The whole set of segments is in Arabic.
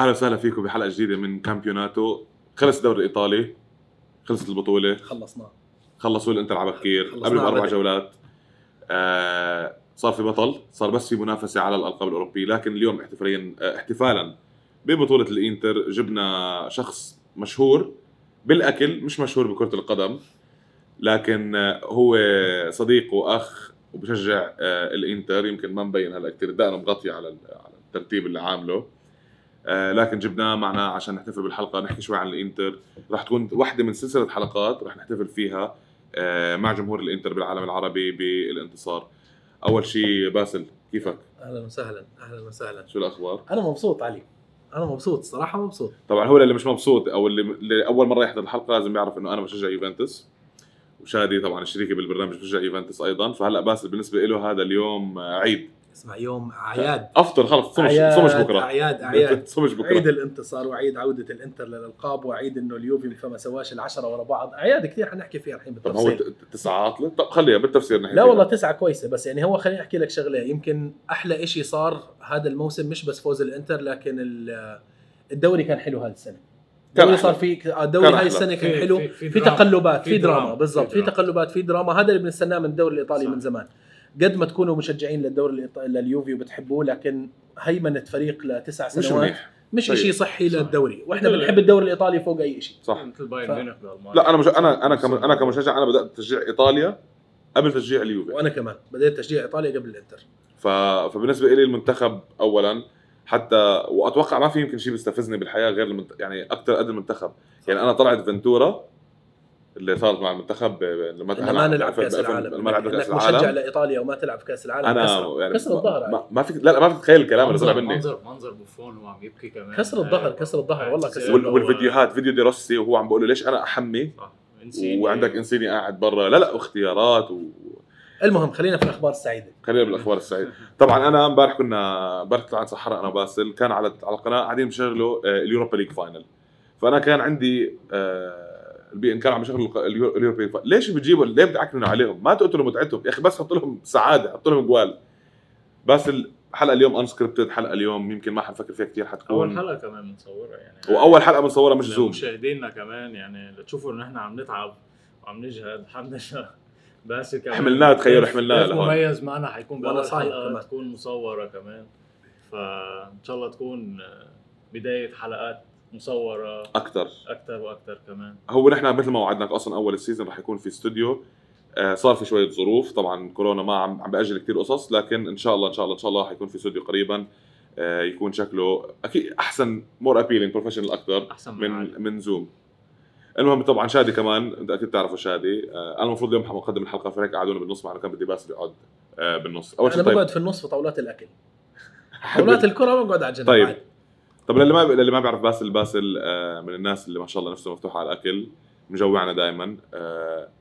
أهلا وسهلا فيكم بحلقة جديدة من كامبيوناتو. خلص الدوري الإيطالي. خلصت البطولة. خلصناه خلصوا الإنتر على بكير. قبل بأربع بدري. جولات. آه صار في بطل. صار بس في منافسة على الألقاب الأوروبية. لكن اليوم احتفاليا آه احتفالا ببطولة الإنتر. جبنا شخص مشهور. بالأكل مش مشهور بكرة القدم. لكن آه، هو صديق وأخ وبشجع آه الإنتر. يمكن ما مبين هلأ كثير دقنه مغطيه على ال- على الترتيب اللي عامله. لكن جبناه معنا عشان نحتفل بالحلقة نحكي شوي عن الإنتر. راح تكون واحدة من سلسلة حلقات راح نحتفل فيها آه، مع جمهور الإنتر بالعالم العربي بالانتصار. أول شيء باسل كيفك؟ أهلا وسهلا أهلا وسهلا. شو الأخبار؟ أنا مبسوط علي أنا مبسوط صراحة مبسوط. طبعا هو اللي مش مبسوط أو اللي, أول مرة يحضر الحلقة لازم يعرف إنه أنا بشجع يوفنتوس. وشادي طبعا الشريكة بالبرنامج بشجع يوفنتوس أيضا. فهلأ باسل بالنسبة له هذا اليوم آه، عيد. اسمع يوم أعياد افطر خلص صمش صمش بكرة أعياد أعياد صمش عيد بكره الانتصار وعيد عودة الإنتر للألقاب وعيد إنه اليوفي فما سواش العشرة ورا بعض أعياد كثير حنحكي فيها الحين طب هو بالتفصيل ت- تسعة عاطلة طب خليها بالتفسير نحكي لا. والله تسعة كويسة بس يعني هو خليني أحكي لك شغلة يمكن أحلى إشي صار هذا الموسم مش بس فوز الإنتر لكن ال- الدوري كان حلو هذه السنة كان الدوري. صار في آه، الدوري هاي. السنة كان في- حلو في- في, في دراما. تقلبات في في دراما دراما. بالضبط في في. تقلبات في دراما هذا اللي بنستناه من الدوري الإيطالي صح. من زمان قد ما تكونوا مشجعين للدوري لليوفي وبتحبوه لكن هيمنة فريق لتسع مش سنوات منيح. مش طيب. شيء صحي صح. للدوري وإحنا بنحب الدوري الإيطالي فوق أي شيء صح. مثل بايرن ميونخ بألمانيا. لا أنا مش أنا أنا كم أنا كمشجع أنا بدأت تشجيع إيطاليا قبل تشجيع اليوفي. وأنا كمان بديت تشجيع إيطاليا قبل الإنتر. ف... فبالنسبة لي المنتخب اولا حتى وأتوقع ما في يمكن شيء بيستفزني بالحياة غير المنت... يعني أكثر قد المنتخب. يعني أنا طلعت فنتورا اللي صارت مع المنتخب لما إحنا ما نلعب كأس العالم. ما نلعب كأس انك مشجع العالم لإيطاليا وما تلعب في كأس العالم أنا كسر, يعني كسر الظهر. ما. ما, فيك لا لا ما فيك تتخيل الكلام اللي طلع منظر مني. منظر منظر بوفون وهو عم يبكي كمان. كسر الظهر كسر الظهر. والله كسر وال... والفيديوهات فيديو دي روسي وهو عم بقول له ليش أنا أحمي. وعندك إنسيني قاعد برا. لا لا واختيارات و... المهم خلينا في الأخبار السعيدة. خلينا بالأخبار السعيدة. طبعا أنا امبارح كنا امبارح طلعت سحرة أنا وباسل. كان على على القناة قاعدين بشغلوا آه، ال Europa League final. فأنا كان عندي آه، ال beIN كان عم يشغلوا الق- ال Euro- ال Europa League final ليش بتجيبوا ليه بتعكنوا عليهم؟ ما تقتلوا متعتهم يا أخي بس حطوا لهم سعادة حطوا لهم جوال. باسل حلقه اليوم unscripted حلقة اليوم يمكن ما حنفكر فيها كثير أول حتكون حلقة كمان بنصورها يعني. وأول حلقة بنصورها مش Zoom مشاهدينا كمان يعني لتشوفوا ان إحنا عم نتعب وعم نجهد لله بس كمان حملناه، تخيلوا ضيف- حملناه لهون. مميز معنا حيكون بأول حلقة كمان. تكون مصورة كمان. فإن شاء الله تكون بداية حلقات مصوره أكثر أكثر وأكثر كمان. هو نحن مثل ما وعدناك أصلا أول ال season رح يكون في استوديو. آه، صار في شوية ظروف. طبعا كورونا ما عم عم بأجل كثير قصص لكن إن شاء الله إن شاء الله إن شاء الله حيكون في استوديو قريبا آه، يكون شكله أكيد أحسن more appealing professional أكثر أحسن من من من Zoom المهم طبعا شادي كمان أنت أكيد تعرفوا شادي. آه، أنا المفروض اليوم مقدم الحلقة فهيك قعدونا بالنص معنا كان بدي باسل يقعد آه، بالنص. أول أنا شيء طيب. بقعد في النص في طاولات الأكل. طاولات الكرة بقعد على جنب طيب. طب للي ما للي ما بيعرف باسل باسل آه، من الناس اللي ما شاء الله نفسه مفتوحه على الأكل مجوعنا دائما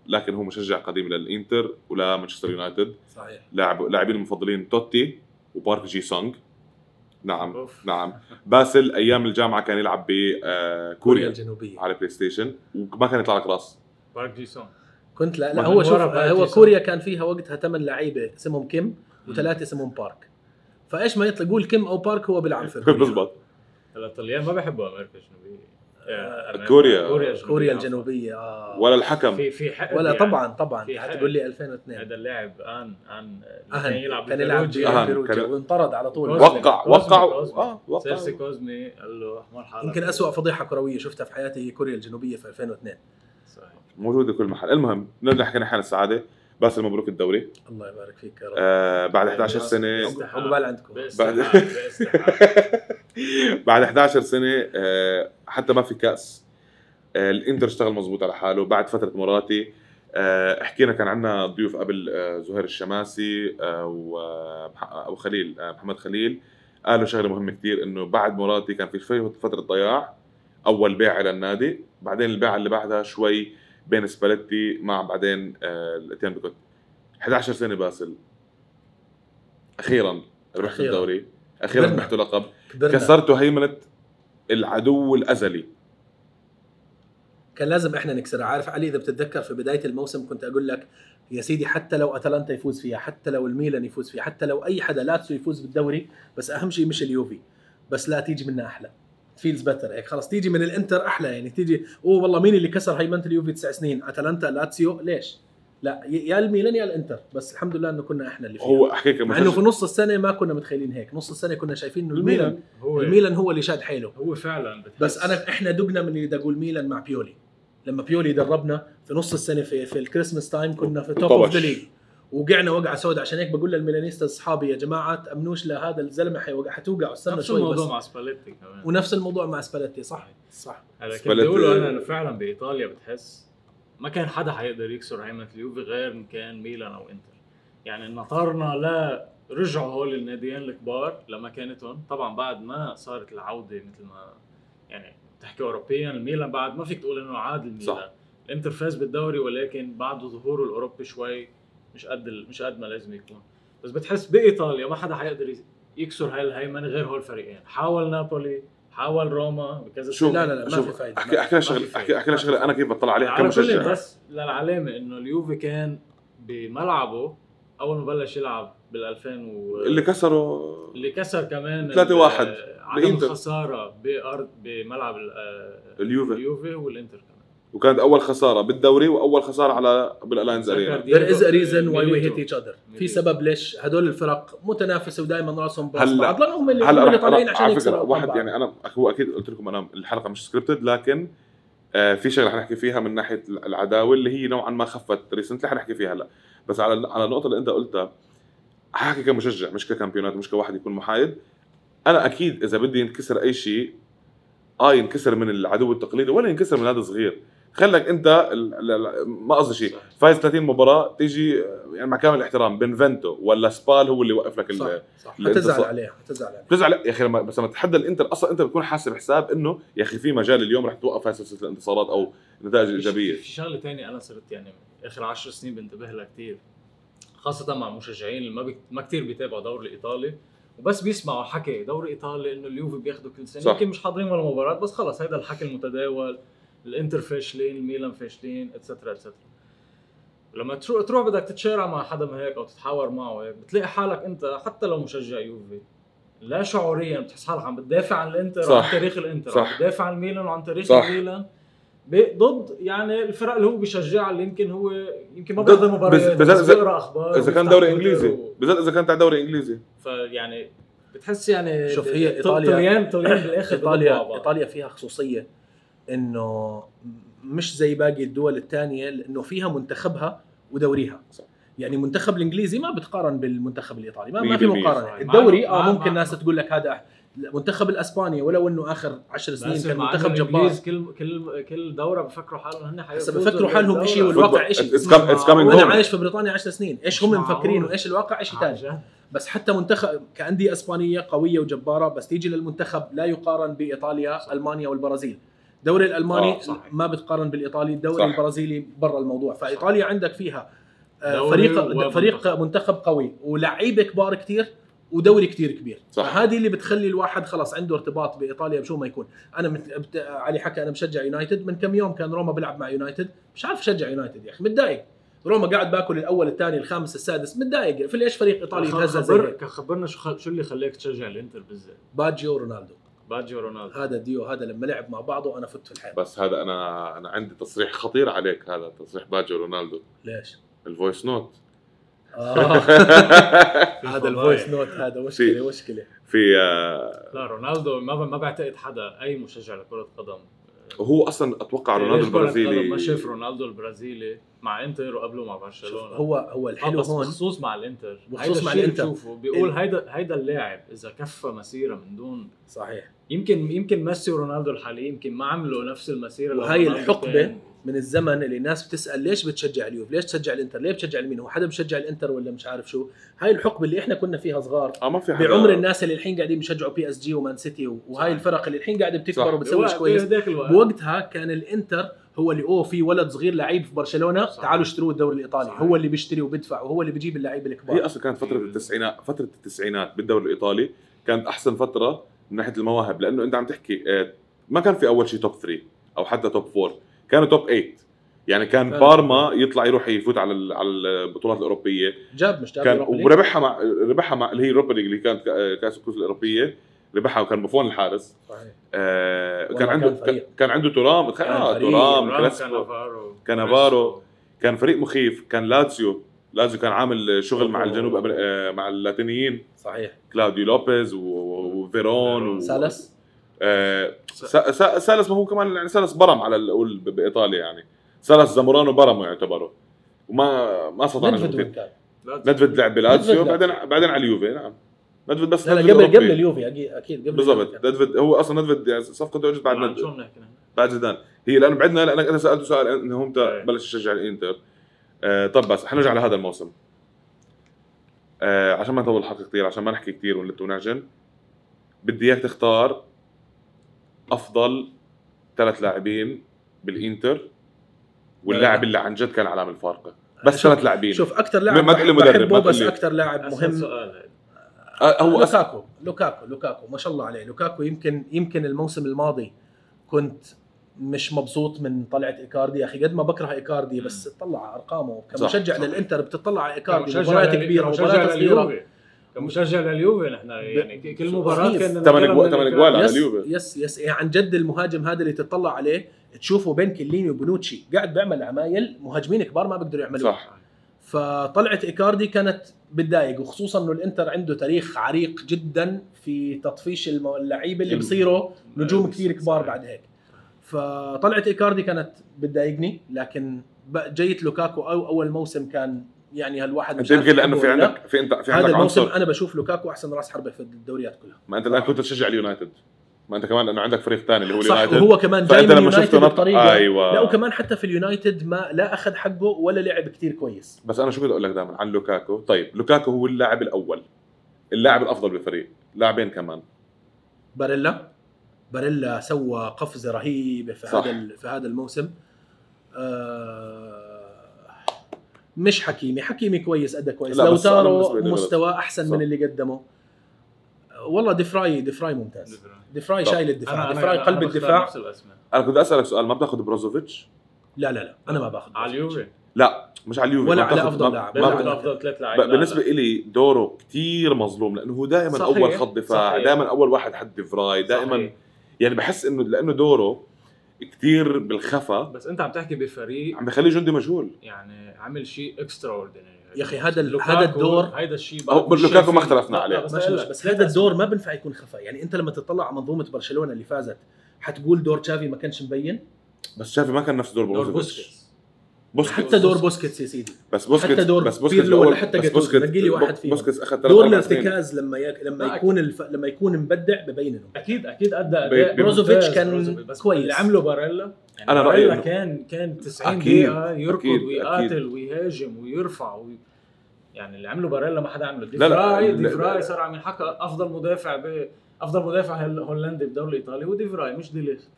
لكن هو مشجع قديم للإنتر ولا مانشستر يونايتد. صحيح. لاعب لاعبين المفضلين توتي وبارك جي سونغ. نعم أوف. نعم. باسل أيام الجامعة كان يلعب بكوريا كوريا الجنوبية. على بلاي ستيشن وما كان يطلع لك راس. بارك جي سونغ كنت لا, لا هو من شوف هو. كوريا كان فيها وقتها ثمان لعيبة اسمهم كيم وثلاثة اسمهم بارك. فإيش ما يطلق قول كيم أو بارك هو بيلعب في. بالضبط. هلا الطليان ما بيحبوا أمريكا الجنوبية. آه، أمريكا- كوريا. كوريا الجنوبية كوريا الجنوبية آه. ولا الحكم. في في حق ولا يعني طبعا طبعا. حتقول لي 2002 هذا اللاعب ان ان كان يلعب كان يلعب كان- وانطرد على طول. كوزمي. وقع. وقع. آه وقع. سيرسي كوزمي قال له أحمر حالك. يمكن أسوأ فضيحة كروية شفتها في حياتي هي كوريا الجنوبية في 2002 صحيح. موجودة كل محل. المهم نرجع حكينا حال السعادة. باسل مبروك الدوري. الله يبارك فيك يا رب. آه بعد 11 سنة. عقبال عندكم. بعد-. بعد 11 سنة آه، حتى ما في كأس. آه، الإنتر اشتغل مزبوط على حاله. بعد فترة مراتي آه، حكينا كان عندنا ضيوف قبل آه، زهير الشماسي آه، ومح- أبو خليل آه، محمد خليل. قالوا شغلة مهمة كثير إنه بعد موراتي كان في شوي فترة ضياع. أول بيع إلى النادي. بعدين البيعه اللي بعدها شوي بين سباليتي مع بعدين آه، الاتيان بيكوت. 11 سنة باسل. أخيرا ربحت أخيراً. الدوري. أخيرا. ربحتوا لقب. كسرتوا هيمنة العدو الأزلي. كان لازم إحنا نكسرها. عارف علي إذا بتتذكر في بداية الموسم كنت أقول لك يا سيدي حتى لو أتلانتا يفوز فيها حتى لو الميلان يفوز فيها حتى لو أي حدا لاتسيو يفوز بالدوري بس أهم شيء مش اليوفي بس لا تيجي منا أحلى. feels better هيك خلص. تيجي من الانتر أحلى يعني. تيجي أوه والله مين اللي كسر هيمنه اليوفي تسع سنين؟ أتلانتا لاتسيو؟ ليش؟ لا ي- يا الميلان يا الانتر. بس الحمد لله إنه كنا إحنا اللي فيها هو احكيك مع إنه في نص السنة ما كنا متخيلين هيك. نص السنة كنا شايفين إنه الميلان هو الميلان هو اللي شاد حيله. هو فعلا بتحس بس أنا إحنا دقنا من اللي بدي أقول ميلان مع بيولي. لما بيولي دربنا في نص السنة في في ال Christmas time كنا في top of. the league وقعنا وقعة سوداء. عشان هيك بقول للميلانيستا أصحابي يا جماعة تأمنوش لهذا الزلمة حيوقع حتوقعوا استنى نفس شوي الموضوع بس. مع سباليتي كمان. ونفس الموضوع مع سباليتي صح؟ صح. هلا كنت سباليتي- بقوله أنا إنه فعلا بإيطاليا بتحس ما كان حدا حيقدر يكسر هيمنة اليوفي غير إن كان ميلان أو إنتر. يعني نطرنا لا رجعوا هول الناديين الكبار لمكانتهم طبعا بعد ما صارت العودة مثل ما يعني تحكي اوروبيا الميلان بعد ما فيك تقول إنه عاد الميلان صح. الإنتر فاز بالدوري ولكن بعد ظهوره الأوروبي شوي مش قد مش قد ما لازم يكون بس بتحس بإيطاليا ما حدا حيقدر يكسر هاي الهيمنة غير هول الفريقين حاول نابولي حاول روما بكذا شوف لا، لا، لا، ما في فايدة. احكي أحكي شغله أحكي. احكي شغلة أنا كيف بطلع عليها كمشجع بس للعلامة إنه اليوفي كان بملعبه أول ما بلش يلعب بال 2000 و اللي كسروا اللي كسر كمان 3-1 ال- عدم بإنتر. الخساره بارض بملعب آه، اليوفي. اليوفي والإنتر وكانت أول خسارة بالدوري وأول خسارة على بال Allianz Arena. there is a reason why we hate each other. في. سبب ليش هدول الفرق متنافسة ودائما رأسهم براس هلا- بعض؟ لأنهم هم اللي, هلا اللي طالعين عشان على فكرة واحد. يعني أنا هو أكيد قلت لكم أنا الحلقة مش scripted لكن آه في شغلة حنحكي فيها من ناحية العداوة اللي هي نوعا ما خفت recently حنحكي فيها هلا. بس على على النقطة اللي أنت قلتها حاحكي كمشجع مش ككامبيونات مش كواحد يكون محايد. أنا أكيد إذا بدي ينكسر أي شيء آه ينكسر من العدو التقليدي ولا ينكسر من نادي صغير خلك انت ال- ال- ال- ما قصدي شيء. فايز 30 مباراة تيجي يعني مع كامل الاحترام بنفنتو ولا سبال هو اللي يوقف لك صح ال- صح حتزعل صح. عليها حتزعل عليها بتزعل يا أخي لما بس لما تتحدى الإنتر أصلا انت بتكون حاسب حساب إنه يا أخي في مجال اليوم رح توقف هاي سلسلة الانتصارات أو نتائج إيجابية. في شغلة ثانية أنا صرت يعني آخر 10 سنين بنتبه لها كثير خاصة مع مشجعين اللي ما بك... ما كثير بيتابعوا الدوري الإيطالي وبس بيسمعوا حكي. دوري إيطالي إنه اليوفي بياخذوا كل سنة صح. يمكن مش حاضرين ولا مباراة بس خلص هذا الحكي المتداول. الانتر فاشلين الميلان فاشلين etcetera etcetera لما تروح تروح بدك تتشارع مع حدا ما هيك أو تتحاور معه هيك بتلاقي حالك أنت حتى لو مشجع يوفي لا شعوريا بتحس حالك عم بتدافع عن الإنتر صح. وعن تاريخ الإنتر صح. عم بتدافع عن الميلان وعن تاريخ صح. الميلان ضد يعني الفرق اللي هو بيشجعها اللي يمكن هو يمكن ما ضد- بيحضر مباريات بس- بيقرأ أخبار إذا كان دوري إنجليزي و- بالذات إذا كان تاع دوري إنجليزي فيعني بتحس يعني شوف، هي إيطاليا- طليان طليان بالآخر ايطاليا. إيطاليا فيها خصوصية إنه مش زي باقي الدول الثانية لأنه فيها منتخبها ودوريها صح. يعني المنتخب الإنجليزي ما بتقارن بالمنتخب الإيطالي ما, ما في. مقارنة. الدوري آه ممكن ناس تقول لك هذا المنتخب الاسباني ولو إنه آخر عشر سنين بس كان منتخب جبار الإنجليز كل كل كل دورة بفكروا حالهم هن حيفوزوا بفكروا حالهم شيء. والواقع شيء home. عايش في بريطانيا 10 سنين إيش هم مفكرين. وايش الواقع شيء ثاني. بس حتى منتخب كأندية إسبانية قوية وجبارة بس تيجي للمنتخب لا يقارن بإيطاليا صح. ألمانيا والبرازيل الدوري الألماني آه، صحيح. ما بتقارن بالإيطالي الدوري صح. البرازيلي برا الموضوع. فإيطاليا عندك فيها آه، فريق ومنتخب. فريق منتخب قوي ولعيبه كبار كتير ودوري كتير كبير. صح. فهذه اللي بتخلي الواحد خلاص عنده ارتباط بإيطاليا بشو ما يكون. أنا مت... بت... علي حكى أنا مشجع يونايتد من كم يوم كان روما بيلعب مع يونايتد؟ مش عارف اشجع يونايتد يا أخي متضايق. روما قاعد باكل الأول الثاني الخامس السادس متضايق. في ليش فريق إيطالي يتهزز زي خبر خبرنا شو خ- شو اللي خلاك تشجع الإنتر بالذات؟ باجيو رونالدو. باجيو رونالدو هذا ديو هذا لما لعب مع بعضه أنا فت في الحياة بس هذا أنا أنا عندي تصريح خطير عليك هذا تصريح باجو رونالدو ليش؟ الفويس نوت آه. هذا. الفويس نوت هذا مشكلة مشكلة في آه، لا رونالدو ما ما بعتقد حدا أي مشجع لكرة قدم هو أصلا أتوقع رونالدو كرة قدم البرازيلي. ما شاف رونالدو البرازيلي مع إنتر وقبله مع برشلونة. هو هو آه، الحلو هون. بخصوص مع الإنتر. بخصوص مع الشيء الإنتر. بتشوفه بيقول هيدا هيدا اللاعب إذا كفى مسيرة من دون صحيح. يمكن يمكن ميسي ورونالدو الحالي يمكن ما عملوا نفس المسيرة وهي رونالدو الحقبة كان- من الزمن اللي الناس بتسأل ليش بتشجع اليوفي؟ ليش تشجع الإنتر؟ ليه بتشجع المين هو حدا بشجع الإنتر ولا مش عارف شو؟ هاي الحقبة اللي إحنا كنا فيها صغار. آه ما في حدا. بعمر الناس اللي الحين قاعدين بيشجعوا بي إس جي ومان سيتي وهاي الفرق اللي الحين قاعدة بتكبر. وبتسوي كويس. بوقتها كان الإنتر هو اللي أوه في ولد صغير لعيب في برشلونة صح. تعالوا اشتروه الدوري الإيطالي. صح. هو اللي بيشتري وبيدفع وهو اللي بيجيب اللعيبة هي الكبار أصلا كانت فترة التسعينات فترة التسعينات بالدوري الإيطالي كانت أحسن فترة من ناحية المواهب لأنه أنت عم تحكي آه، ما كان في أول شيء top 3 أو حتى top 4 كانوا top 8 يعني كان فعلا. بارما يطلع يروح يفوت على ال- على البطولات الأوروبية جاب مش جاب كان؟ وربحها مع ربحها مع اللي هي اليوروبا ليج اللي كانت كا- كأس الكؤوس الأوروبية ربحها وكان بوفون الحارس صحيح آه كان كان عنده فريق. كان عنده ترام كان آه فريق. ترام رام كلاسيكو كانافارو. كان فريق مخيف كان لاتسيو لاتسيو كان عامل شغل مع. الجنوب. آه مع اللاتينيين صحيح كلاوديو لوبيز وفيرون و... سالس سا- سا- سالس ما هو كمان يعني سالس برم على الاقول ب- بإيطاليا يعني سالس زامورانو برموا يعتبروا وما ما استطاع ندفد لعب بلاتسيو بعدين. بعدين على اليوفي نعم ندفد بس لا لا قبل. قبل اليوفي أكيد- أكيد قبل بالضبط. ندفد هو أصلا ندفد يعني صفقته اجت بعد بعد ندفد؟ بعد زيدان هي لأنه بعدنا لانك أنا سالته سؤال إنه أنت إيه. بلش تشجع الإنتر آه طب بس حنرجع لهذا الموسم آه عشان ما نطول الحلقة كثير عشان ما نحكي كثير ونلت ونعجن بدي إياك تختار أفضل ثلاث لاعبين بالإنتر واللاعب اللي عن جد كان علامه الفارقه بس ثلاث لاعبين. شوف أكثر لاعب ما تقول مدرب، بس. أكثر لاعب مهم. سؤال. آه هو. لوكاكو لوكاكو لوكاكو ما شاء الله عليه. لوكاكو يمكن يمكن الموسم الماضي كنت مش مبسوط من طلعة إيكاردي. يا أخي قد ما بكره إيكاردي بس اطلع على أرقامه. كمشجع. للإنتر بتطلع على ايكاردي مباريات كبيرة مباريات صغيره. كمشجع لليوفي نحن يعني كل مباراة. كان ثمان الإيكاردي. أجوال على yes اليوفي. yes yes يعني عن جد المهاجم هذا اللي تطلع عليه تشوفه بين كيليني وبنوتشي قاعد بيعمل عمايل مهاجمين كبار ما بيقدروا يعملوها صح فطلعت إيكاردي كانت بتضايق وخصوصا إنه الإنتر عنده تاريخ عريق جدا في تطفيش اللعيبة اللي بصيروا نجوم كثير كبار. بعد هيك فطلعت إيكاردي كانت بتضايقني لكن جيت لوكاكو أو أول موسم كان يعني هالواحد مش يمكن لأنه في. عندك في انت في هذا عندك الموسم عنصر أنا بشوف لوكاكو أحسن راس حربة في الدوريات كلها. ما أنت الان كنت تشجع اليونايتد. ما أنت كمان لأنه عندك فريق ثاني اللي هو صح اليونايتد. وهو كمان جاي من لما شفته يونايتد نط بطريقه أيوه. لا وكمان حتى في اليونايتد ما لا أخذ حقه ولا لعب كتير كويس. بس أنا شو بدي أقول لك دائما عن لوكاكو؟ طيب لوكاكو هو اللاعب الأول. اللاعب الأفضل بالفريق. لاعبين كمان. باريلا؟ باريلا سوى قفزة رهيبة في صح. هذا في هذا الموسم. آه مش حكيمي حكيمي كويس ادى كويس لا، لاوتارو مستوى أحسن صح. من اللي قدمه والله ديفراي ديفراي ممتاز ديفراي. شايل الدفاع ديفراي قلب الدفاع. أنا كنت أسألك سؤال ما بتاخذ بروزوفيتش لا لا لا أنا ما باخذ على اليوفي لا مش على اليوفي ولا على ما- لاعب. ما لا، بت- لا. أفضل ثلاث ب- لاعبين بالنسبة لي دوره كتير مظلوم لأنه هو دائما صحيح. أول خط دفاع. دائما أول واحد حد ديفراي دائما صحيح. يعني بحس انه لأنه دوره كتير بالخفا. بس انت عم تحكي بفريق عم بخليه جندي مجهول يعني عامل شيء extraordinary يا أخي هذا ال- هذا الدور- هذا الشيء هو لوكاكو. ما اختلفنا لا، عليه. بس لك، بس هذا الدور ما بنفع يكون خفا. يعني أنت لما تطلع على منظومة برشلونة اللي فازت حتقول دور تشافي ما كانش مبين؟ بس تشافي ما كان نفس دور بوسكيتس. بوسكيتس. حتى دور بوسكيتس يا سيدي. بس بوسكيتس حتى دور بس بوسكيتس بيرلو ولا حتى بس بوسكيتس نقي لي واحد فيهم. بوسكيتس أخذ ثلاث دور. الارتكاز لما يك... لما يكون الف... لما يكون مبدع ببين انه أكيد أكيد أدى. بروزوفيتش كان كويس. اللي عمله باريلا يعني أنا رأيي باريلا إنه- كان كان 90 أكيد، دقيقة يركض أكيد، ويقاتل ويهاجم ويرفع وي... يعني اللي عمله باريلا ما حدا عمله. ديفراي ديفراي. صار عم ينحكى أفضل مدافع ب... أفضل مدافع هول- هولندي بالدوري الايطالي هو ديفراي مش دي ليخت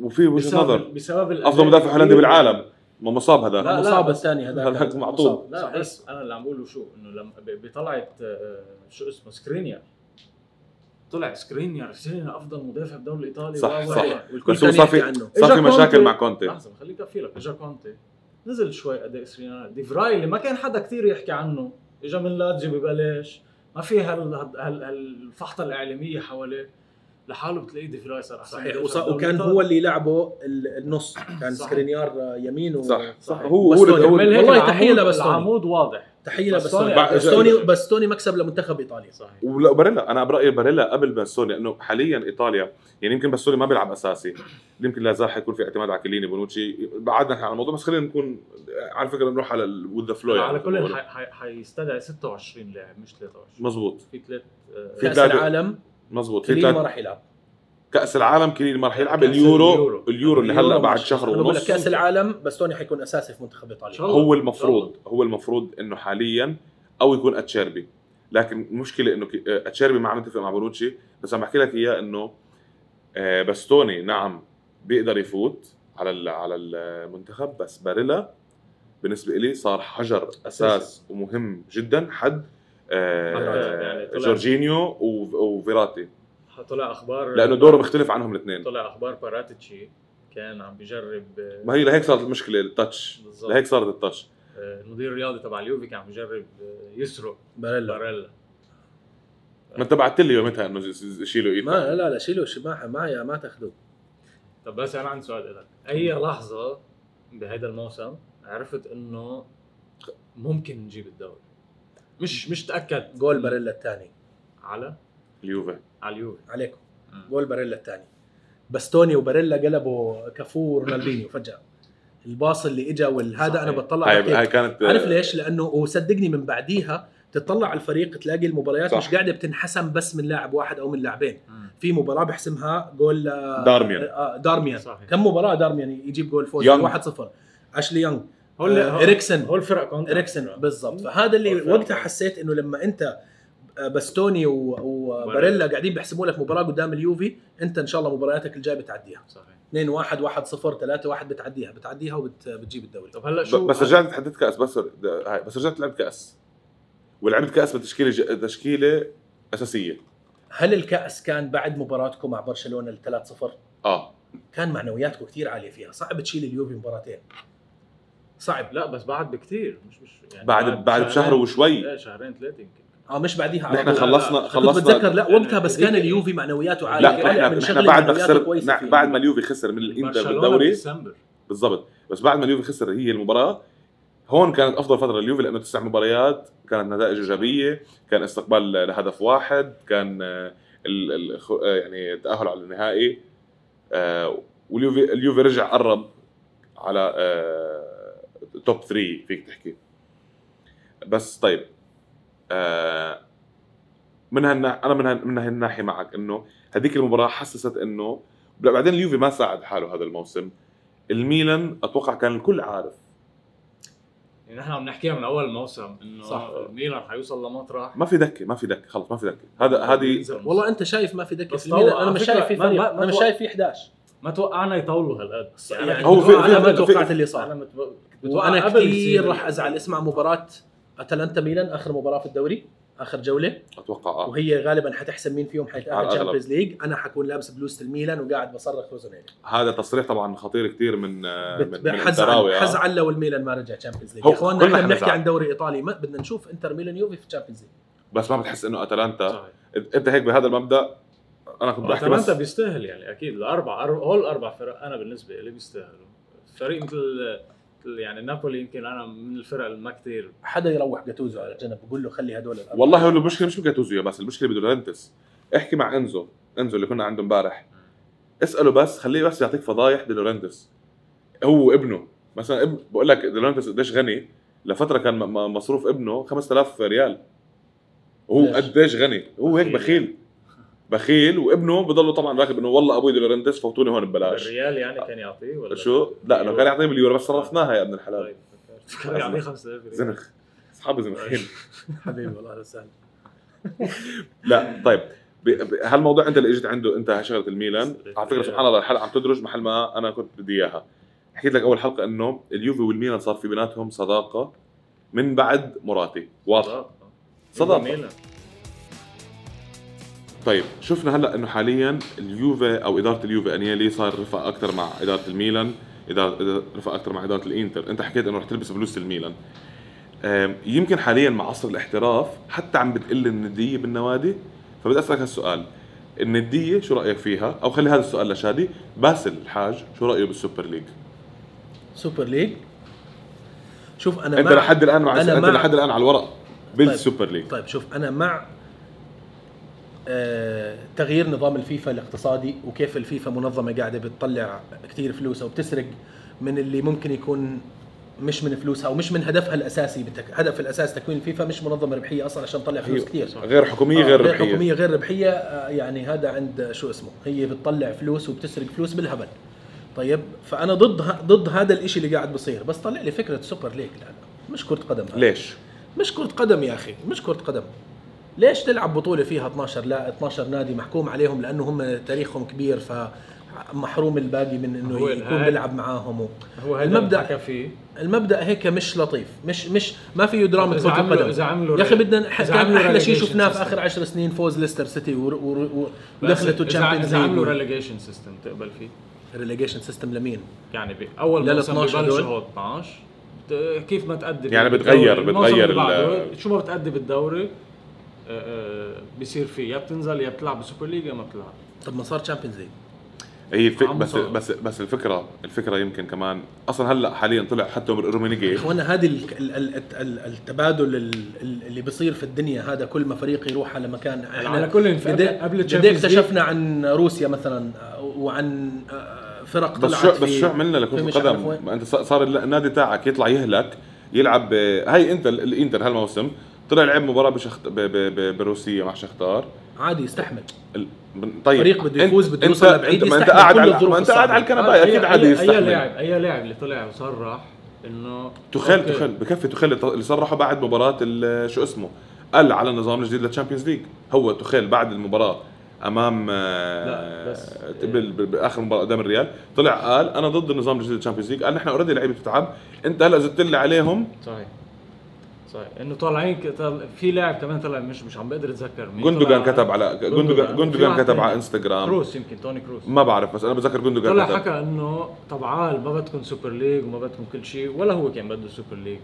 وفي وجهة نظر. بسبب أفضل مدافع هولندي. بالعالم. ما مصاب هذا لا، بس- الثاني هذا هذاك معطوب. مصاب. لا صحيح. بس أنا اللي عم بقوله شو إنه لما بطلعت آه، شو اسمه سكرينيار طلع سكرينيار سكرينيار أفضل مدافع بالدوري الإيطالي. صح، صح. والكل بس هو صار في يحكي عنه. صار في مشاكل. مع كونتي. لحظة خليك أحكي لك. اجا كونتي. نزل شوي اداء سكرينيار ديفراي اللي ما كان حدا كثير يحكي عنه. اجا من لاتزيو ببلاش ما في هال هال- هال- هالفحطه الإعلامية حواليه. لحاله بتلاقيه ديفراي صار أحسن صحيح. بالدوري وكان. هو اللي يلعبه ال- النص. كان. سكرينيار يمين و... صح. صح. هو هو. هو- والله العمود- تحية لباستوني. العمود واضح. تحية بعد- باستوني باستوني مكسب لمنتخب إيطاليا. صحيح. ولا باريلا. أنا برأيي باريلا قبل باستوني لأنه حاليا إيطاليا يعني يمكن باستوني ما بيلعب أساسي. يمكن لا زال حيكون في اعتماد على كيليني بونوتشي. بعدنا عن الموضوع بس خلينا نكون على فكرة نروح على with the flow على كل حي- حي- حيستدعي 26 لاعب مش 23 مزبوط في ثلاث في كأس العالم. مزبوط في كيليني ما راح يلعب. كأس العالم كيليني ما راح يلعب. اليورو اليورو. اليورو اللي هلأ بعد شهر أنا بقول لك ونص كأس العالم باستوني حيكون أساسي في منتخب إيطاليا. هو المفروض هو المفروض إنه حاليا أو يكون أتشيربي. لكن المشكلة إنه آه، أتشيربي ما عم يتفق مع بونوتشي. بس عم بحكي لك إياه إنه آه، باستوني نعم بيقدر يفوت على على المنتخب بس باريلا بالنسبة لي صار حجر أساس ومهم جدا. حد آه، يعني طلع- جورجينيو و- وفيراتي. طلع أخبار لأنه دوره مختلف عنهم الاثنين. طلع أخبار باراتيتشي كان عم بيجرب آه، ما هي لهيك صارت المشكلة ال touch. لهيك صارت ال touch. آه، المدير الرياضي تبع اليوفي كان عم بيجرب آه، يسرق باريلا. باريلا. ما انت بعثت لي يومتها إنه شيلوا ايثن ما لا لا شيلوا ما ما ما تاخذوه طب بس أنا عندي سؤال لك أي لحظة بهذا الموسم عرفت إنه ممكن نجيب الدوري؟ مش مش تأكد. جول باريلا الثاني. على؟ اليوفي. على اليوفي. عليكم. جول باريلا الثاني. باستوني وباريلا قلبوا كافو رونالدينيو فجأة. الباص اللي اجى والهذا أنا. بطلع هاي هاي كانت عارف ليش؟ لأنه وصدقني من بعديها تطلع على الفريق تلاقي المباريات صح. مش قاعدة بتنحسم بس من لاعب واحد أو من لاعبين. في مباراة بحسمها جول آه، دارميان. آه، دارميان. صحيح. كم مباراة دارميان يجيب جول فوز؟ يونغ. 1-0 أشلي يونغ. هو آه، إريكسن. هو الفرق contact إريكسن بالضبط. فهذا اللي. وقتها حسيت إنه لما أنت آه، باستوني و- وباريلا قاعدين بيحسبوا لك مباراة قدام اليوفي أنت إن شاء الله مبارياتك الجاية بتعديها. صحيح. 2 1 1 0 3 1 بتعديها. بتعديها وبتجيب الدوري. طب هلا شو بس رجعت تحددت كأس بس بس رجعت لعبت كأس. ولعبت كأس بتشكيلة ج- تشكيلة أساسية. هل الكأس كان بعد مباراتكم مع برشلونة ال 3 0 آه. كان معنوياتكم كثير عالية فيها. صعب تشيل اليوفي مباراتين. صعب. لا بس بعد بكثير مش مش يعني بعد بعد بشهر وشوي. إيه شهرين ثلاثة يمكن. آه مش بعديها. على نحن طول. خلصنا كنت خلصنا بتذكر لا وقتها بس كان اليوفي معنوياته عالية. لا نحن شغله بعد ما خسر. بعد ما اليوفي خسر من الإنتر بالدوري. بالضبط. بس بعد ما اليوفي خسر هي المباراة هون كانت أفضل فترة لليوفي لأنه تسع مباريات كانت نتائج إيجابية كان استقبال لهدف واحد كان آه، ال ال خ- آه، يعني تأهل على النهائي. آه، واليوفي اليوفي رجع قرب على آه، توب 3 فيك تحكي. بس طيب آه، من هالنا أنا من هال- من هالناحية معك إنه هذيك المباراة حسست إنه بعدين اليوفي ما ساعد حاله هذا الموسم. الميلان أتوقع كان الكل عارف. يعني نحن عم نحكيها من أول الموسم إنه صح. ميلان حيوصل لمطرح ما في دكة ما في دكة خلص ما في دكة. هذا هذه والله أنت شايف ما في دكة. في الميلان أنا مش شايف في فريق أنا مش شايف في 11 ما توقعنا يطولوا هالقد. يعني هو في- أنا ما في- توقعت اللي أنا صار متوقع وأنا قبل كثير راح أزعل أسمع مباراة أتلانتا ميلان آخر مباراة في الدوري آخر جولة. أتوقع آه. وهي غالبا حتحسم مين فيهم حيتاهل. Champions League أنا حكون لابس بلوزه الميلان وقاعد بصرخ روسونيري هذا تصريح طبعا خطير كثير من آه، من, من حزعل آه. حزعل لو الميلان ما رجع Champions League هو يا أخوان كلنا نحن بنحكي. عن دوري إيطالي ما بدنا نشوف إنتر ميلان يوفي في تشامبيونز ليج بس ما بتحس إنه أتلانتا. صحيح. أنت هيك بهذا المبدأ أنا كنت بحكي بس. بيستاهل يعني أكيد. الاربع أر- هول الأربع فرق أنا بالنسبة لي بيستاهلوا. فريق مثل يعني نابولي يمكن أنا من الفرق اللي ما كثير حدا يروح جاتوزو على جنب بقول له خلي هدول الأربعة. والله هو المشكلة مش بجاتوزو بس المشكلة بدي لاورنتيس احكي مع إنزو إنزو اللي كنا عنده امبارح. اسأله بس خليه بس يعطيك فضايح دي لاورنتيس هو ابنه مثلا ابن بقول لك دي لاورنتيس قديش غني؟ لفترة كان مصروف ابنه 5000 ريال. ليش؟ قديش؟ غني؟ هو هيك بخيل. بخيل وابنه بضله طبعا راكب إنه والله أبوي دي لاورنتيس فوتوني هون ببلاش. الريال يعني كان يعطيه ولا شو؟ لا إنه كان يعطيه باليورو بس صرفناها يا ابن الحلال. طيب. كان يعطيه 5000 ريال. زنخ. أصحابي زنخين. حبيبي والله هذا سهل لا طيب. ب- ب- هالموضوع أنت اللي اجيت عنده أنت شغلة الميلان. على فكرة سبحان الله الحلقة عم تدرج محل ما أنا كنت بدي إياها. حكيت لك أول حلقة إنه اليوفي والميلان صار في بيناتهم صداقة من بعد مراتي. واضحه صداقة. طيب شفنا هلأ إنه حاليا اليوفي أو إدارة اليوفي أنيلي صار رفق أكثر مع إدارة الميلان إدارة إدارة- رفق أكثر مع إدارة الإنتر. أنت حكيت إنه رح تلبس بلوزة الميلان. يمكن حاليا مع عصر الاحتراف حتى عم بتقل الندية بالنوادي. فبدي أسألك هالسؤال الندية شو رأيك فيها؟ أو خلي هذا السؤال لشادي. باسل الحاج شو رأيه بالسوبر ليج؟ سوبر ليج؟ شوف أنا أنت لحد الآن مع أنا أنت لحد الآن على الورق بال Super League. طيب شوف أنا مع تغيير نظام الفيفا الاقتصادي وكيف الفيفا منظمة قاعدة بتطلع كثير فلوس أو بتسرق من اللي ممكن يكون مش من فلوسها ومش من هدفها الأساسي بتك... هدف الأساس تكوين الفيفا مش منظمة ربحية أصلا عشان تطلع فلوس كثير غير حكومية آه، غير غير ربحية. حكومية غير ربحية. آه، يعني هذا عند شو اسمه هي بتطلع فلوس وبتسرق فلوس بالهبل. طيب فأنا ضد ه- ضد هذا الإشي اللي قاعد بصير. بس طلع لي فكرة Super League لا لا مش كرة قدم. هذا. ليش؟ مش كرة قدم يا أخي مش كرة قدم. ليش تلعب بطولة فيها 12 لا 12 نادي محكوم عليهم لأنه هم تاريخهم كبير فمحروم الباقي من إنه يكون بيلعب معاهم. و... هو المبدا فيه. المبدأ هيك مش لطيف. مش مش ما فيه دراما عملوا- القدم يا أخي بدنا كان أحلى شيء شفناه في. آخر 10 سنين فوز ليستر سيتي ودخلته تشامبيونز إذا عملوا ليج ريليجيشن سيستم تقبل فيه؟ relegation system لمين؟ يعني ال موسم 12 ببلشوا دول. هو 12 ت- كيف ما تأدي يعني بتغير- بتغير شو ما بتأدي بالدوري؟ بيصير فيه يا بتنزل يا بتلعب بال Super League يا ما بتلعب. طب ما صار تشامبيونز ليج هي الفك بس صار. بس بس الفكرة الفكرة يمكن كمان أصلا هلأ حاليا طلع حتى رومينيجي اخوانا هذه ال- ال- ال- ال- التبادل ال- ال- اللي بيصير في الدنيا هذا كل ما فريق يروح على مكان إحنا على كل قد- قبل- قد. أكتشفنا عن روسيا مثلا وعن آه، فرق بس طلعت شو بس شو عملنا عارف القدم أنت صار النادي تاعك يطلع يهلك يلعب هاي انت ال- الإنتر هالموسم طلع لعب مباراة بشخت ب- ب- ب- بروسيا مع شختار. عادي يستحمل. ال- طيب فريق بده يفوز، بده يوصل لبعيد، أنت- ما انت قاعد على ما انت قاعد على. الكنباية أكيد عادي اي يستحمل. لاعب أي لاعب اللي طلع وصرح إنه تخيل. تخيل بكفي تخيل اللي صرحوا بعد مباراة شو اسمه؟ قال على النظام الجديد لل Champions League. هو تخيل بعد المباراة أمام آه، لا، بس- باخر مباراة قدام الريال. طلع قال أنا ضد النظام الجديد لل Champions League. قال نحن already لعيبة بتتعب. أنت هلأ زدت لي عليهم. صحيح. صحيح. إنه طالعين في لاعب كمان طلع مش مش عم بقدر أتذكر مين جندوجان كتب على جندوجان. جندوجان. كتب. على إنستغرام. كروس يمكن توني كروس. ما بعرف بس أنا بتذكر جندوجان طلع كتب. حكى إنه طب عال ما بدكم Super League وما بدكم كل شيء ولا هو كان بده Super League.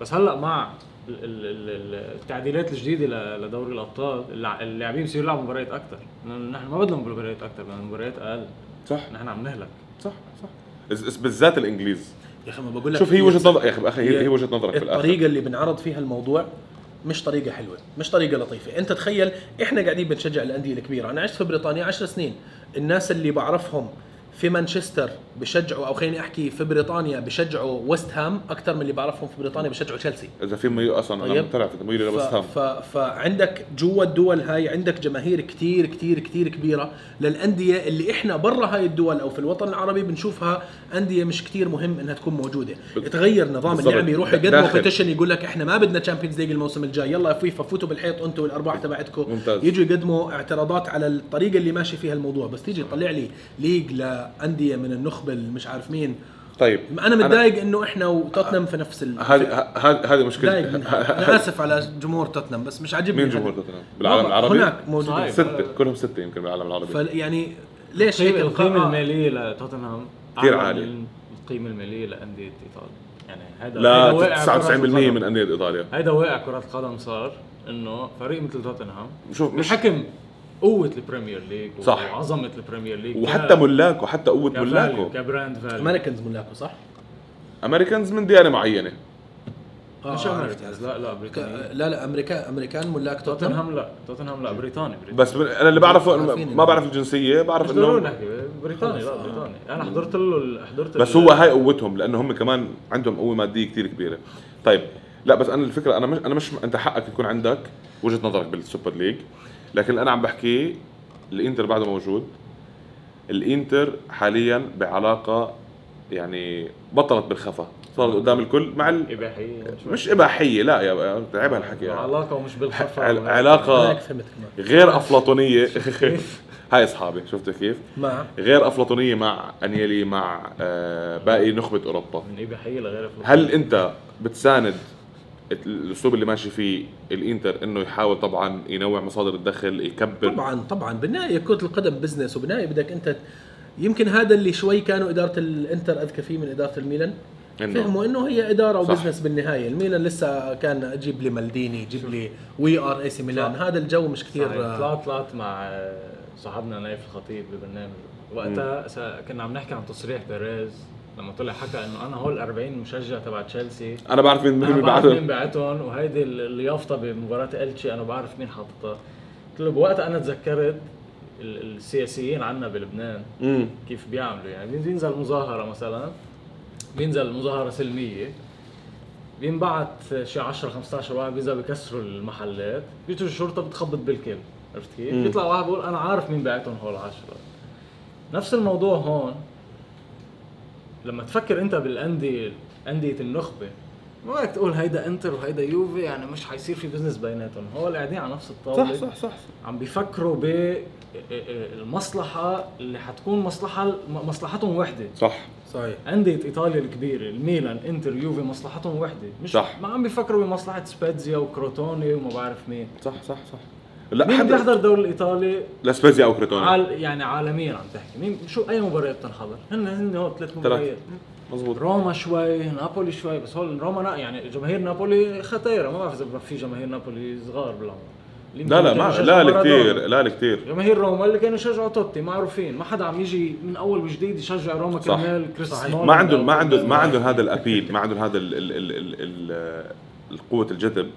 بس هلأ مع ال- ال- ال- ال- التعديلات الجديدة لدوري الأبطال اللاعبين بصيروا يلعبوا مباريات أكثر نحن ما بدنا مباريات أكثر بدنا مباريات أقل. صح. نحن عم نهلك. صح صح. بالذات الإنجليز. يا أخي ما بقول لك شوف هي وجهة نظر يا أخي أخي هي, هي وجهة نظرك في الآخر. الطريقة اللي بنعرض فيها الموضوع مش طريقة حلوة مش طريقة لطيفة. أنت تخيل إحنا قاعدين بنشجع الأندية الكبيرة. أنا عشت في بريطانيا 10 سنين. الناس اللي بعرفهم في مانشستر بشجعوا أو خليني أحكي في بريطانيا بشجعوا ويست هام أكثر من اللي بعرفهم في بريطانيا بشجعوا تشيلسي إذا في ميو أصلا أنا طيب. متابع في ميو ل ويست. هام ف... فعندك جوا الدول هاي عندك جماهير كتير كتير كتير كبيرة للأندية اللي إحنا برا هاي الدول أو في الوطن العربي بنشوفها أندية مش كتير مهم إنها تكون موجودة تغير نظام بالضبط. اللعبة يروح يقدموا. petition يقول لك إحنا ما بدنا Champions League الموسم الجاي يلا يا فيفا فوتوا بالحيط أنتم والأرباح تبعتكم. يجوا يقدموا اعتراضات على الطريقة اللي ماشي فيها الموضوع بس تيجي تطلع لي league لأندية من النخبة اللي مش عارف مين طيب أنا متضايق إنه إحنا وتوتنهام في نفس ال هذه هذه منها أنا آسف على جمهور توتنهام بس مش عاجبني مين هذا. جمهور توتنهام؟ بالعالم العربي؟ هناك موجودين. ستة كلهم ستة يمكن بالعالم العربي فيعني ليش هيك القاء المالية لتوتنهام كثير. من القيمة المالية لأندية إيطاليا يعني هذا لا هذا واقع كرة 99% القدم. من أندية إيطاليا هيدا واقع كرة القدم صار إنه فريق مثل توتنهام شوف مش بحكم قوة البريمير ليج صح. وعظمة البريمير ليج وحتى ملاكه حتى قوة كفاليو ملاكه كبراند فاليو. أمريكانز ملاكو صح؟ أمريكانز من ديانة معينة. آه مش Americans. لا لا بريطاني لا لا امريكان أمريكان ملاك توتنهام؟ لا توتنهام لا بريطاني بريطاني. بس أنا اللي بعرفه ما بعرف الجنسية بعرف انه نحكي بريطاني لا آه. بريطاني. أنا حضرت له حضرت بس هو هاي قوتهم لأنه هم كمان عندهم قوة مادية كثير كبيرة. طيب لا بس أنا الفكرة أنا مش أنا مش أنت حقك يكون عندك وجهة نظرك بال Super League. لكن اللي أنا عم بحكيه الإنتر بعده موجود. الإنتر حاليا بعلاقة يعني بطلت بالخفا. صارت قدام الكل مع ال... إباحية. مش إباحية لا يا تعب هالحكي يعني. علاقة ومش بالخفا. عل- علاقة غير أفلاطونية. هاي أصحابي شفت كيف؟ مع غير أفلاطونية مع أنيلي مع آه باقي نخبة أوروبا. من إباحية لغير هل أنت بتساند الأسلوب اللي ماشي فيه الإنتر إنه يحاول طبعا ينوع مصادر الدخل يكبر. طبعا طبعا. بالنهاية كرة القدم بزنس وبالنهاية بدك أنت يمكن هذا اللي شوي كانوا إدارة الإنتر أذكى فيه من إدارة الميلان. إنه- فهموا إنه هي إدارة صح. و business بالنهاية. الميلان لسه كان جيب لي مالديني جيب لي we are AC Milan. صح. هذا الجو مش كثير. طلعت طلعت مع صاحبنا نايف الخطيب ببرنامج. وقتها كنا عم نحكي عن تصريح بيريز. لما طلع حكى إنه أنا هول 40 مشجع تبع تشيلسي أنا بعرف مين مين بعرف مين بعتهم وهيدي اليافطة بمباراة إلتشي أنا بعرف مين حاططها. قلت له بوقتها أنا تذكرت ال- السياسيين عنا بلبنان كيف بيعملوا يعني بينزل مظاهره مثلا؟ بينزل مظاهره سلمية؟ بينبعت شي 10 15 واحد بينزلوا بيكسروا المحلات بيجوا الشرطة بتخبط بالكل عرفت كيف؟ بيطلع واحد بيقول أنا عارف مين بعتهم هول 10 نفس الموضوع هون لما تفكر انت بالانديه أندية النخبة ما بدك تقول هيدا إنتر وهيدا يوفي يعني مش حيصير في بزنس بيناتهم. هول قاعدين على نفس الطاولة. صح صح صح عم بيفكروا ب المصلحة اللي حتكون مصلحة مصلحتهم وحدة. صح. صحيح. أندية إيطاليا الكبيرة الميلان إنتر يوفي مصلحتهم وحدة. مش صح. ما عم بيفكروا بمصلحة سبيتزيا وكروتوني وما بعرف مين. صح صح صح. لا مين حدا بيحضر الدوري الإيطالي؟ لاسبيزيا أو كريتوني عال يعني عالميا عم تحكي. مين؟ شو أي مباريات بتنحضر هن هن هو ثلاث مباريات. مزبوط روما شوي نابولي شوي بس هول روما نا يعني جماهير نابولي ختيرة ما بعرف إذا في جماهير نابولي صغار بالعمر. لا لا ما لا. كثير لا كثير جماهير روما اللي كانوا يشجعوا توتي معروفين. ما حدا عم يجي من أول وجديد يشجع روما. كرمال كريس صحيح. سمولينج ما عندهم ما عندهم ما عندهم هذا الأبيل ما عندهم هذا ال ال ال ال ال القوة الجذب.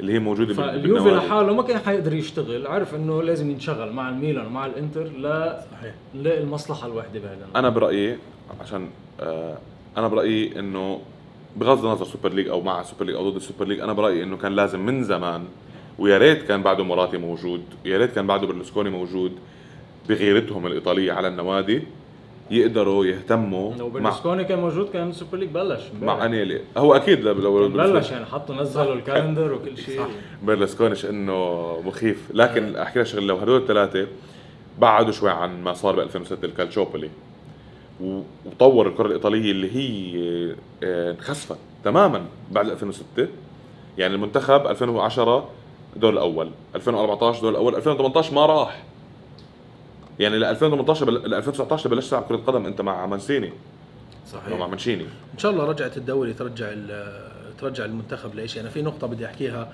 اللي هي موجودة بال- فاليوفي. لحاله ما كان حيقدر يشتغل عرف إنه لازم ينشغل مع الميلان ومع الإنتر لا صحيح. نلاقي المصلحه الواحده بهذا أنا برأيي عشان آه أنا برأيي إنه بغض النظر Super League أو مع Super League أو ضد ال Super League أنا برأيي إنه كان لازم من زمان ويا ريت كان بعده موراتي موجود يا ريت كان بعده برلسكوني موجود بغيرتهم الإيطالية على النوادي. يقدروا يهتموا لو مع برلسكوني كان موجود كان ال Super League بلش. مع أنييلي هو أكيد لو بلش يعني حطوا نزلوا ال calendar وكل شيء. برلسكوني ش إنه مخيف. لكن أحكي لك شغلة لو هدول الثلاثة بعدوا شوي عن ما صار ب 2006 الكالتشوبولي. و- وطور الكرة الإيطالية اللي هي آه، انخسفت تماما بعد 2006 يعني المنتخب 2010 دور الأول 2014 دور الأول 2018 ما راح. يعني ل 2018 بل... ل 2019 بلشت تلعب كرة قدم أنت مع مانسيني. أو مع صحيح مانشيني. إن شاء الله رجعت الدوري ترجع ترجع المنتخب لشيء أنا في نقطة بدي أحكيها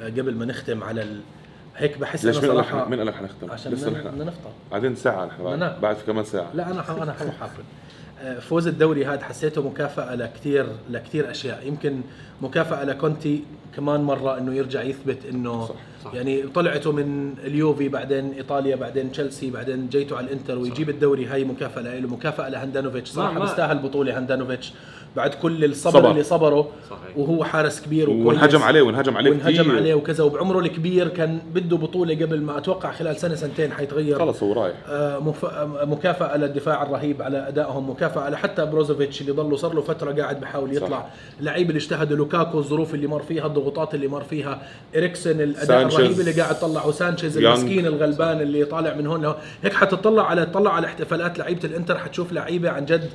آه، قبل ما نختم على ال... هيك بحس ليش مين صراحة مين قال لك حنختم؟ عشان لسه نحن بدنا نفطر. بعدين ساعة نحن بعد. بعد في كمان ساعة. لا أنا أنا حروح اكل آه، فوز الدوري هذا حسيته مكافأة لكثير لكثير أشياء. يمكن مكافأة لكونتي كمان مرة إنه يرجع يثبت إنه صح، صح. يعني طلعته من اليوفي بعدين إيطاليا بعدين تشيلسي بعدين جيته على الإنتر ويجيب الدوري. هاي مكافأة له مكافأة لهاندانوفيتش صراحة بيستاهل بطوله هاندانوفيتش. بعد كل الصبر صبر. اللي صبره صحيح. وهو حارس كبير وكويس. وانهجم عليه وانهجم عليه وانهجم كتير. عليه وكذا وبعمره الكبير كان بده بطولة قبل ما أتوقع خلال سنة سنتين حيتغير. خلص هو رايح. آه، مف- آه، مكافأة للدفاع الرهيب على أدائهم مكافأة لحتى بروزوفيتش اللي ضله صار له فترة قاعد بحاول يطلع. صح. اللعيبة اللي اجتهدوا لوكاكو الظروف اللي مر فيها الضغوطات اللي مر فيها إريكسن الأداء سانشيز. الرهيب اللي قاعد طلعه سانشيز يانغ. المسكين الغلبان اللي طالع من هون هيك حتطلع على تطلع على احتفالات لعيبة الإنتر حتشوف لعيبة عن جد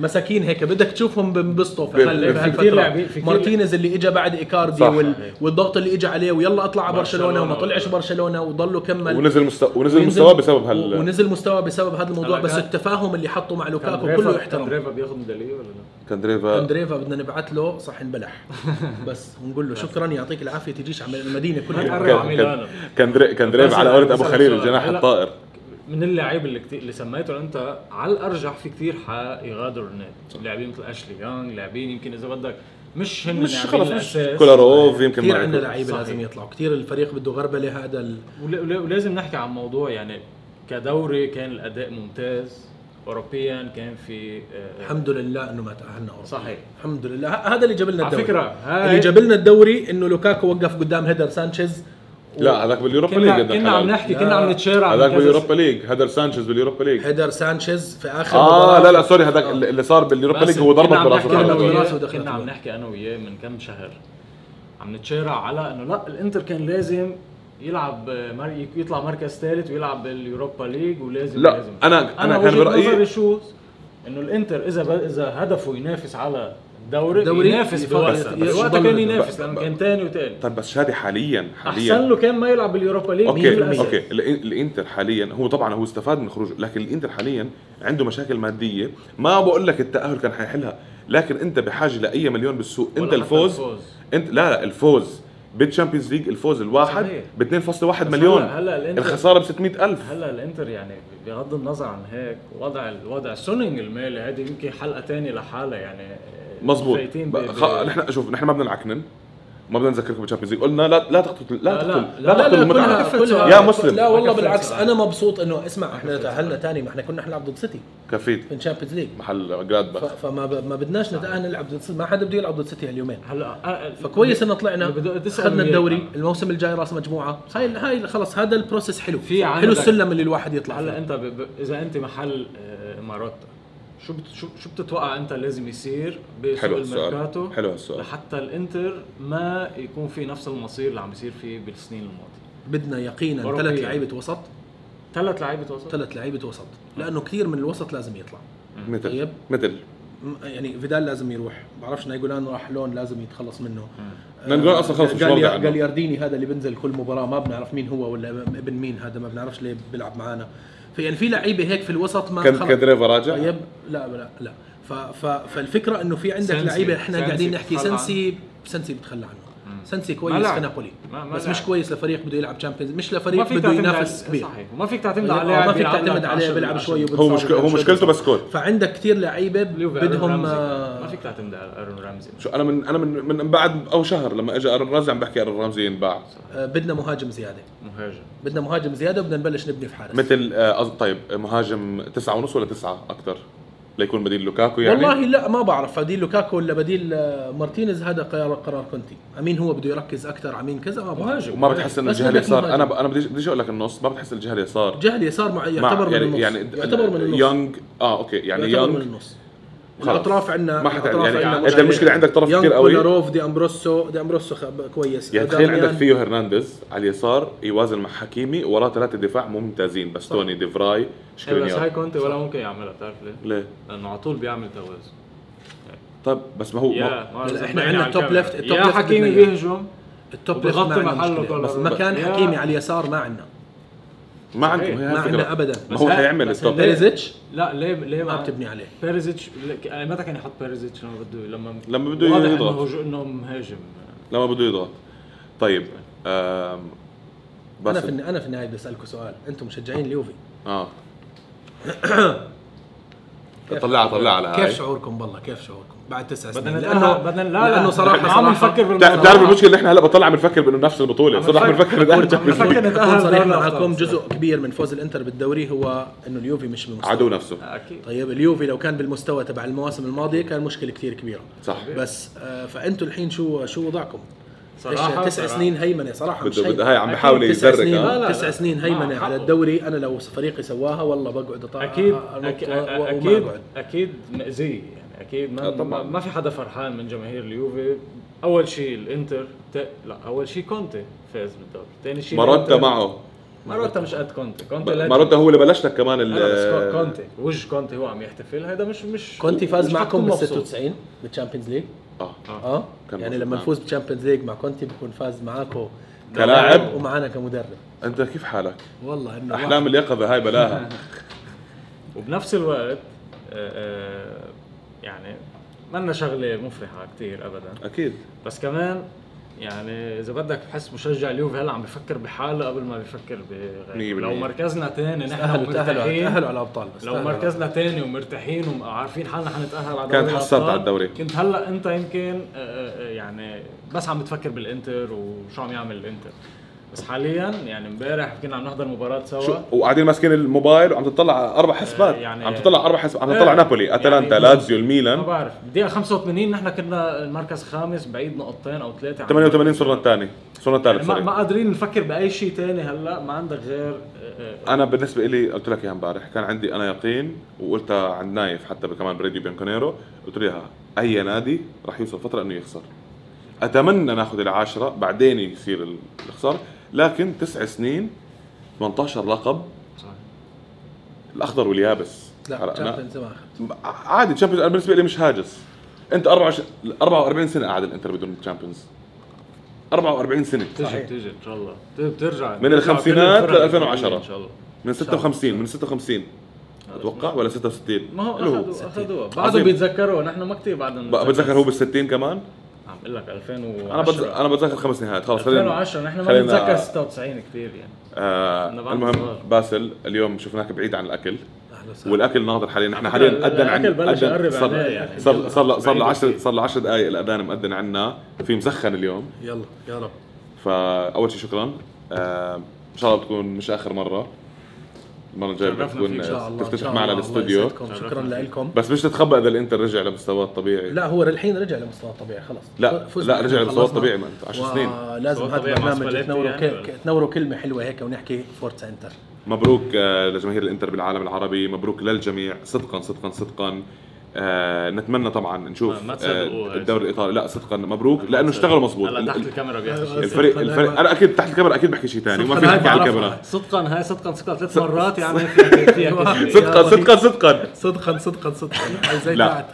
مساكين هيك. بدك تشوفهم بنبسطوا في في- هال- في كتير- مارتينيز اللي اجى بعد إيكاردي صح. وال... والضغط اللي اجى عليه ويلا أطلع على برشلونه برشلونة وما طلعش برشلونة وضله كمل. ونزل مستوى ونزل ونزل- مستواه بسبب هال ونزل مستوى بسبب هذا الموضوع. بس كان- التفاهم اللي حطه مع لوكاكو كله يحترم كان دريفا بياخذ ميدالية ولا لا؟ كاندريفا اندريفا بدنا نبعث له صح انبلح. بس ونقول له شكرا يعطيك العافية تجيش على المدينة كلها. كاندريفا على قولة أبو خليل. الجناح الطائر. من اللاعب اللي كتير اللي سميته أنت على الأرجح في كثير حيغادروا النادي لاعبين مثل أشلي يونغ لاعبين يمكن إذا بدك مش هن مش خلص مش. كولاروف يمكن كثير عندنا يكون. لعيبة. لازم يطلعوا كثير الفريق بده غربلة هذا ال... ولا- ولا- ولازم نحكي عن موضوع يعني كدوري كان الأداء ممتاز اوروبيا كان في آه، الحمد لله إنه ما تأهلنا أوروبا. صحيح الحمد لله ه- هذا اللي جاب لنا على الدوري فكرة اللي هاي جاب لنا الدوري إنه لوكاكو وقف قدام header سانشيز لا هذاك بال Europa League كنا كنا عم. نحكي لا. كنا عم نتشارع هذاك بال Europa League هذا سانشيز بال Europa League header سانشيز في آخر آه لا لا sorry هذاك اللي صار بال Europa League هو عم براسه أنا كنا عم. نحكي أنا وياه من كم شهر عم نتشارع على إنه لا الإنتر كان لازم يلعب مر... يطلع مركز ثالث ويلعب بال Europa League ولازم لا، لازم. أنا- أنا كان نظري شو إنه الإنتر إذا ب... إذا هدفه ينافس على الدوري, الدوري ينافس بس وقتها كان ينافس لأنه كان ثاني وثالث طيب بس شادي حاليا أحسن حاليا له كان ما يلعب بال Europa League okay 100%. okay. الإنتر حاليا هو طبعا هو استفاد من خروجه لكن الإنتر حاليا عنده مشاكل مادية. ما بقول لك التأهل كان حيحلها لكن أنت بحاجة لأي مليون بالسوق. أنت حتى الفوز انت لا لا الفوز. بال Champions League الفوز الواحد صحيح. ب 2.1 بس مليون. هلا- الخسارة ب 600000 هلا الإنتر يعني بغض النظر عن هيك وضع الوضع سونينج المالي هذه يمكن حلقة ثانية لحالها يعني. مظبوط. نحن شوف نحن ما بدنا نعكنن. ما بدنا نذكركم بال Champions League. قلنا لا لا تقتل لا لا، تقتل. لا، لا لا، تقتل لا المتعة. يا مسلم. لا والله بالعكس أنا مبسوط إنه اسمع إحنا تأهلنا ثاني ما إحنا كنا نلعب ضد سيتي. كفيت. في ال Champions League. محل جراد ف- فما ب... ما بدناش نتأهل نلعب ضد سيتي. ما حدا بده يلعب ضد سيتي هاليومين. هلا فكويس إنه طلعنا. أخذنا الدوري. الموسم الجاي راس مجموعة. هاي هاي خلص هذا ال process حلو. في حلو السلم اللي الواحد يطلع هلا. أنت. إذا أنت محل آه، ماروتا شو بت... شو شو بتتوقع إنت لازم يصير بسوق حلو السؤال. الميركاتو؟ حلو السؤال. لحتى الإنتر ما يكون في نفس المصير اللي عم بيصير فيه بالسنين الماضية. بدنا يقينا. ثلاث لعيبة وسط. ثلاث لعيبة وسط؟ ثلاث لعيبة وسط. لأنه كثير من الوسط لازم يطلع. مثل. طيب. مثل. يعني فيدال لازم يروح. بعرفش نايجولان راح loan لازم يتخلص منه. نايجولان أصلاً خلص مش عنه. جاليارديني هذا اللي بنزل كل مباراة. ما بنعرف مين هو ولا ابن مين. هذا ما بنعرفش ليه بيلعب معنا فيعني في لعيبة هيك في الوسط ما كان خلص. كادريفا راجع طيب لا لا لا ف ف فالفكرة إنه في عندك. لعيبة إحنا سنسي قاعدين نحكي سنسي سنسي بتخلى عنه سنسي كويس. في نابولي بس. مش كويس لفريق بده يلعب Champions مش لفريق بده ينافس كبير صحيح وما فيك تعتمد لاعب ما فيك تعتمد عليه 10 بيلعب شوي. هو مشكلته. بس كول فعندك كثير لعيبة بدهم. آه، ما فيك تعتمد على أرون رامزي شو أنا من أنا من من بعد أو شهر لما اجى ارن رامزي عم بحكي ارن رامزي ينباع آه، بدنا مهاجم زيادة. مهاجم. بدنا مهاجم زيادة وبدنا نبلش نبني في حارس. مثل آه، طيب مهاجم تسعة ونص ولا تسعة أكثر؟ ليكون بديل لوكاكو يعني؟ والله لا ما بعرف. بديل لوكاكو ولا بديل آه، مارتينيز هذا قرار قرار كونتي أمين هو بده يركز أكثر على مين كذا؟ ما بعرف. مهاجم. وما بتحس إنه الجهه اليسار مهاجم. أنا ب... أنا بديش بديش أقول لك النص ما بتحس الجهه اليسار جهل يسار مع مع- يعتبر من يعني النص. يعني يعتبر من النص. يونغ آه okay يعني يعتبر من يونغ النص. الاطراف عندنا ما الأطراف يعني عندنا انت. المشكلة عندك طرف كثير قوي كولاروف دي أمبروسو دي أمبروسو كويس يعني تخيل. عندك ثيو هرنانديز على اليسار يوازن مع حكيمي وراه ثلاثة دفاع ممتازين باستوني ديفراي إيه، بس هاي كونتي ولا ممكن يعملها بتعرف ليه؟ ليه؟ لأنه على طول بيعمل توازن طيب بس ما هو ما مبين عندنا الكاميرا. left- ال top يا left حكيمي. بيهجم ال top left عندنا محله بس. مكان حكيمي على اليسار ما عندنا ما عنده. هي ما. عندنا ابدا. ما هو ال top. ليه؟ بيريزيتش؟ لا ليه ليه ما بتبني عليه. بيريزيتش متى كان يحط بيريزيتش لما بده لما لما بده واضح يضغط. إنه هجو- إنه مهاجم. لما بده يضغط. طيب بس أنا في أنا في النهاية بدي اسالكم سؤال. أنتم مشجعين اليوفي؟ آه. طلعها طلعها على كيف شعوركم بالله؟ كيف شعوركم؟ بعد تسع سنين بدنا لأنه بدنا لا لا لأنه صراحة ما عم صراحة نفكر بالموضوع بتعرف المشكلة اللي إحنا هلأ بطلع عم نفكر بانه نفس البطولة صرنا عم نفكر عم نتأهل نفكر نتأهل صريح معكم. جزء كبير من فوز الإنتر بالدوري هو إنه اليوفي مش بمستوى عدو نفسه أكيد طيب اليوفي لو كان بالمستوى تبع المواسم الماضية كان مشكلة كثير كبيرة صح بس آه فانتم الحين شو شو وضعكم؟ صراحة- تسع. سنين هيمنة صراحة مش بده هيمنة. هاي عم أكيد بحاول تسع سنين. لا، لا. تسع سنين هيمنة على. الدوري أنا لو فريقي سواها والله بقعد أط- أكيد أكيد أكيد مأزية يعني أكيد آه، ما, طبعاً. ما, ما في حدا فرحان من جماهير اليوفي أول شيء الإنتر ت... لا أول شيء كونتي فاز بالدوري ثاني شيء ماروتا الإنتر. معه ماروتا مش قد كونتي ب- كونتي legend. ماروتا هو اللي بلش لك كمان ال لا بس كو- كونتي وجه كونتي هو عم يحتفل هذا مش مش كونتي فاز مش معكم بال مبسوط. 96 بال Champions League آه آه كان يعني لما معك. نفوز بال Champions League مع كونتي بكون فاز معاكم كلاعب؟ ومعنا كمدرب أنت كيف حالك؟ والله إنه أحلام اليقظة هاي بلاها وبنفس الوقت آه، آه، يعني منا شغلة مفرحة كثير ابدا. أكيد. بس كمان يعني إذا بدك بحس مشجع اليوفي هلأ عم بفكر بحاله قبل ما بفكر بغيره. لو. مركزنا ثاني نحن مرتاحين تاهلوا على الأبطال. بس لو تأهلوا مركزنا ثاني ومرتاحين وعارفين حالنا حنتأهل على كان دوري حصلت على الدوري. كنت هلأ أنت يمكن آه، آه، يعني بس عم بتفكر بالإنتر وشو عم يعمل الإنتر. بس حاليا يعني امبارح كنا عم نحضر مباراة شو سوا وقاعدين ماسكين الموبايل وعم تطلع أربع حسابات آه، يعني- عم تطلع أربع حسابات عم تطلع إيه. نابولي أتلانتا يعني- لازيو ما الميلان بعرف دقيقه 85 نحن كنا المركز خامس بعيد نقطتين أو ثلاثة عن 88 صرنا الثاني. صرنا يعني الثالث ما, sorry ما قادرين نفكر بأي شيء ثاني هلأ ما عندك غير آه، آه، أنا بالنسبة لي قلت لك إياها امبارح كان عندي أنا يقين وقلتها عند نايف حتى كمان براديو بيانكونيرو. قلت له إياها أي نادي راح يوصل فترة إنه يخسر. أتمنى ناخذ العاشرة بعدين يصير الخسارة. لكن تسع سنين 18 لقب. صحيح. الأخضر واليابس. لا Champions ما أخذ. عادي Champions أنا بالنسبة لي مش هاجس. أنت 24 44 سنة قاعد الإنتر بدون Champions 44 سنة. تجي صحيح. تجي إن شاء الله. بترجع من الخمسينات لل 2010. إن شاء الله. من 56 من 56 أتوقع ولا 66 ما هو اللي اخذوا اخذوها بعده. بيتذكروا نحن ما كثير بعدنا بتذكر هو بال60 كمان؟ عم بقول لك 2010 أنا بتز... أنا بتذكر خمس نهايات. خلص خلينا 2010 نحن ما بنتذكر 96 كثير يعني. آه المهم صغار. باسل اليوم شفناك بعيد عن الأكل. أهلا وسهلا. والأكل ناضر حاليا. نحن حاليا فكرة مأذن عن الأكل بلش يقرب صار عليه يعني. صار صار صار له بعيد 10 كتير. صار له 10 دقائق الأذان مأذن عنا. في مسخن اليوم. يلا يا رب. فأول شيء شكرا. آه إن شاء الله بتكون مش آخر مرة. المرة الجاية بدك شرفنا تكون فيك. إن شاء الله إن تفتتح معنا الاستوديو. شكرا. لكم بس مش تتخبى اذا الإنتر رجع لمستواه الطبيعي لا هو الحين رجع لمستوى الطبيعي خلص لا. لا رجع لمستواه. الطبيعي ما انت 10 سنين مستوى هذا البرنامج تنوروا؟ تنوروا كلمة حلوة هيك ونحكي فورتسا إنتر مبروك آه، لجماهير الإنتر بالعالم العربي مبروك للجميع صدقا صدقا صدقا آه نتمنى طبعا نشوف ما- آه الدوري الإيطالي. لا صدقا مبروك لأنه اشتغلوا مظبوط. هلا تحت ال- الكاميرا بيحكي شيء. الفريق الفريق أنا أكيد تحت الكاميرا أكيد بحكي شيء ثاني وما في صدقاً هاي نحكي على. الكاميرا. صدقا هاي صدقا صدقا ثلاث مرات يعني. صدقا صدقا صدقا. صدقا صدقا صدقا. زي لا.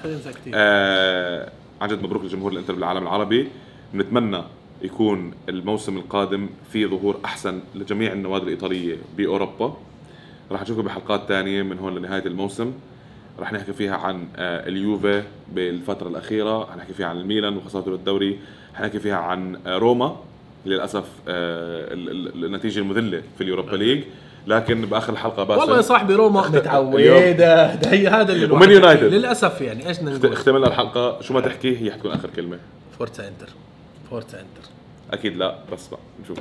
آه عن جد مبروك لجمهور الإنتر بالعالم العربي. بنتمنى يكون الموسم القادم في ظهور أحسن لجميع النوادي الإيطالية بأوروبا. راح نشوفكم بحلقات ثانية من هون لنهاية الموسم. رح نحكي فيها عن آه، اليوفي بالفترة الأخيرة حنحكي فيها عن الميلان وخسارته للدوري حنحكي فيها عن آه، روما للأسف آه، ال- ال- النتيجة المذلة في ال Europa League. لكن بآخر الحلقة باسل والله يا صاحبي روما متعودة. ده هي هذا اللي ومن يونايتد. للأسف يعني إيش نقول؟ اختمنا الحلقة. شو ما تحكي هي حتكون آخر كلمة. Forza إنتر. Forza إنتر. أكيد لا بس بقى نشوف.